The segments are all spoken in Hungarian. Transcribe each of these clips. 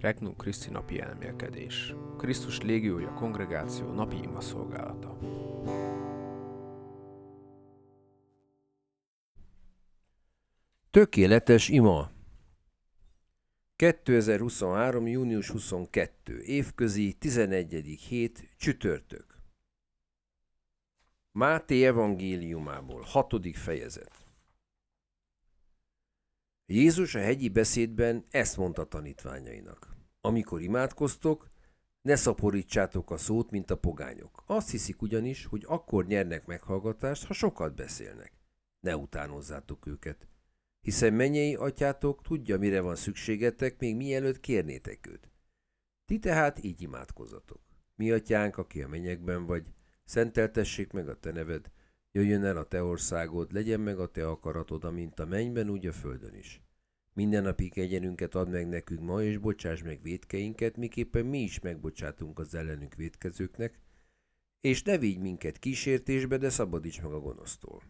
Regnum Christi napi elmélkedés. Krisztus légiója kongregáció napi ima szolgálata. Tökéletes ima 2023. június 22. Évközi 11. hét csütörtök Máté evangéliumából, 6. fejezet Jézus a hegyi beszédben ezt mondta tanítványainak. Amikor imádkoztok, ne szaporítsátok a szót, mint a pogányok. Azt hiszik ugyanis, hogy akkor nyernek meghallgatást, ha sokat beszélnek. Ne utánozzátok őket. Hiszen mennyei atyátok tudja, mire van szükségetek, még mielőtt kérnétek őt. Ti tehát így imádkozzatok. Mi atyánk, aki a mennyekben vagy, szenteltessék meg a te neved, Jöjjön el a te országod, legyen meg a te akaratod, amint a mennyben, úgy a földön is. Minden napi egyenünket add meg nekünk ma, és bocsáss meg védkeinket, miképpen mi is megbocsátunk az ellenünk védkezőknek, és ne vigy minket kísértésbe, de szabadíts meg a gonosztól.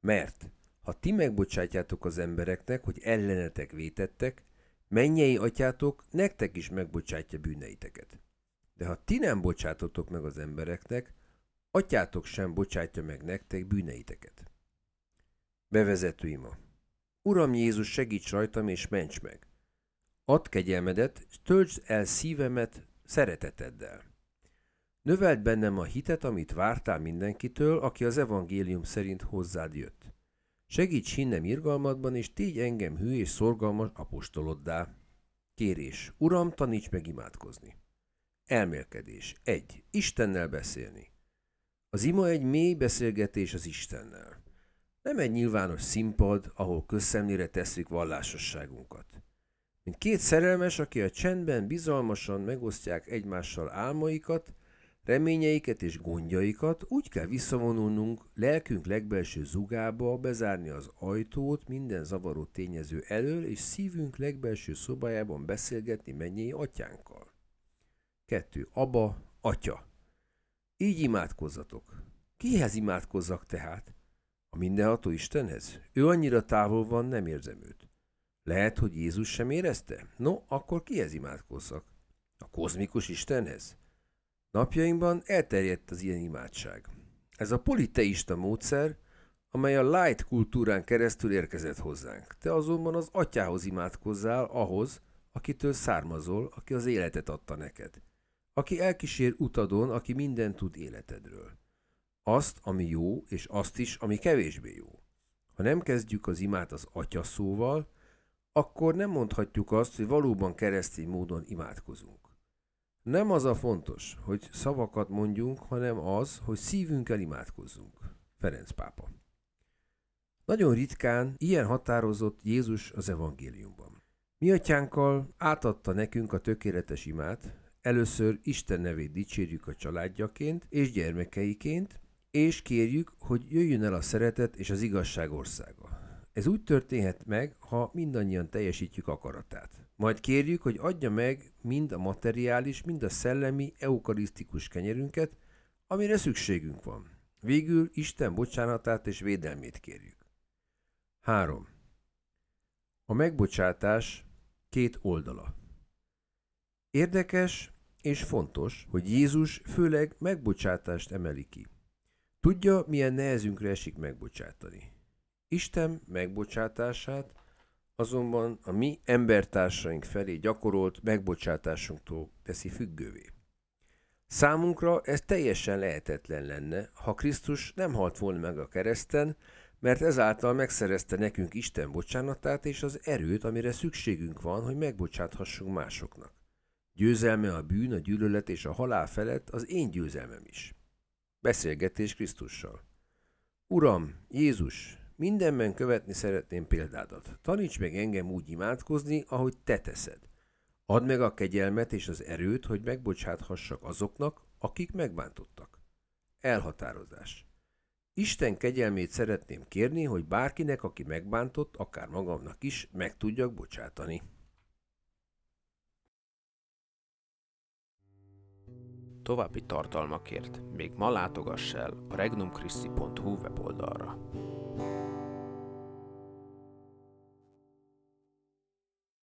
Mert, ha ti megbocsátjátok az embereknek, hogy ellenetek vétettek, mennyei atyátok nektek is megbocsátja bűneiteket. De ha ti nem bocsátotok meg az embereknek, atyátok sem bocsátja meg nektek bűneiteket. Bevezető ima. Uram Jézus, segíts rajtam és ments meg. Add kegyelmedet, és töltsd el szívemet szereteteddel. Növeld bennem a hitet, amit vártál mindenkitől, aki az evangélium szerint hozzád jött. Segíts hinnem irgalmadban, és tégy engem hű és szorgalmas apostoloddá. Kérés. Uram, taníts meg imádkozni. Elmélkedés. 1. Istennel beszélni. Az ima egy mély beszélgetés az Istennel. Nem egy nyilvános színpad, ahol közszemlére tesszük vallásosságunkat. Mint két szerelmes, aki a csendben bizalmasan megosztják egymással álmaikat, reményeiket és gondjaikat, úgy kell visszavonulnunk lelkünk legbelső zugába, bezárni az ajtót minden zavaró tényező elől, és szívünk legbelső szobájában beszélgetni mennyei atyánkkal. 2. Aba, atya. Így imádkozzatok. Kihez imádkozzak tehát? A mindenható Istenhez? Ő annyira távol van, nem érzem őt. Lehet, hogy Jézus sem érezte? No, akkor kihez imádkozzak? A kozmikus Istenhez? Napjainkban elterjedt az ilyen imádság. Ez a politeista módszer, amely a light kultúrán keresztül érkezett hozzánk. Te azonban az atyához imádkozzál, ahhoz, akitől származol, aki az életet adta neked aki elkísér utadon, aki mindent tud életedről. Azt, ami jó, és azt is, ami kevésbé jó. Ha nem kezdjük az imát az atya szóval, akkor nem mondhatjuk azt, hogy valóban keresztény módon imádkozunk. Nem az a fontos, hogy szavakat mondjunk, hanem az, hogy szívünkkel imádkozzunk. Ferenc pápa. Nagyon ritkán ilyen határozott Jézus az evangéliumban. Mi atyánkkal átadta nekünk a tökéletes imát, Először Isten nevét dicsérjük a családjaként és gyermekeiként, és kérjük, hogy jöjjön el a szeretet és az igazság országa. Ez úgy történhet meg, ha mindannyian teljesítjük akaratát. Majd kérjük, hogy adja meg mind a materiális, mind a szellemi, eukarisztikus kenyerünket, amire szükségünk van. Végül Isten bocsánatát és védelmét kérjük. 3. A megbocsátás két oldala. Érdekes és fontos, hogy Jézus főleg megbocsátást emeli ki. Tudja, milyen nehezünkre esik megbocsátani. Isten megbocsátását azonban a mi embertársaink felé gyakorolt megbocsátásunktól teszi függővé. Számunkra ez teljesen lehetetlen lenne, ha Krisztus nem halt volna meg a kereszten, mert ezáltal megszerezte nekünk Isten bocsánatát és az erőt, amire szükségünk van, hogy megbocsáthassunk másoknak. Győzelme a bűn, a gyűlölet és a halál felett az én győzelmem is. Beszélgetés Krisztussal. Uram, Jézus, mindenben követni szeretném példádat. Taníts meg engem úgy imádkozni, ahogy te teszed. Add meg a kegyelmet és az erőt, hogy megbocsáthassak azoknak, akik megbántottak. Elhatározás. Isten kegyelmét szeretném kérni, hogy bárkinek, aki megbántott, akár magamnak is, meg tudjak bocsátani. További tartalmakért még ma látogass el a regnumchristi.hu weboldalra.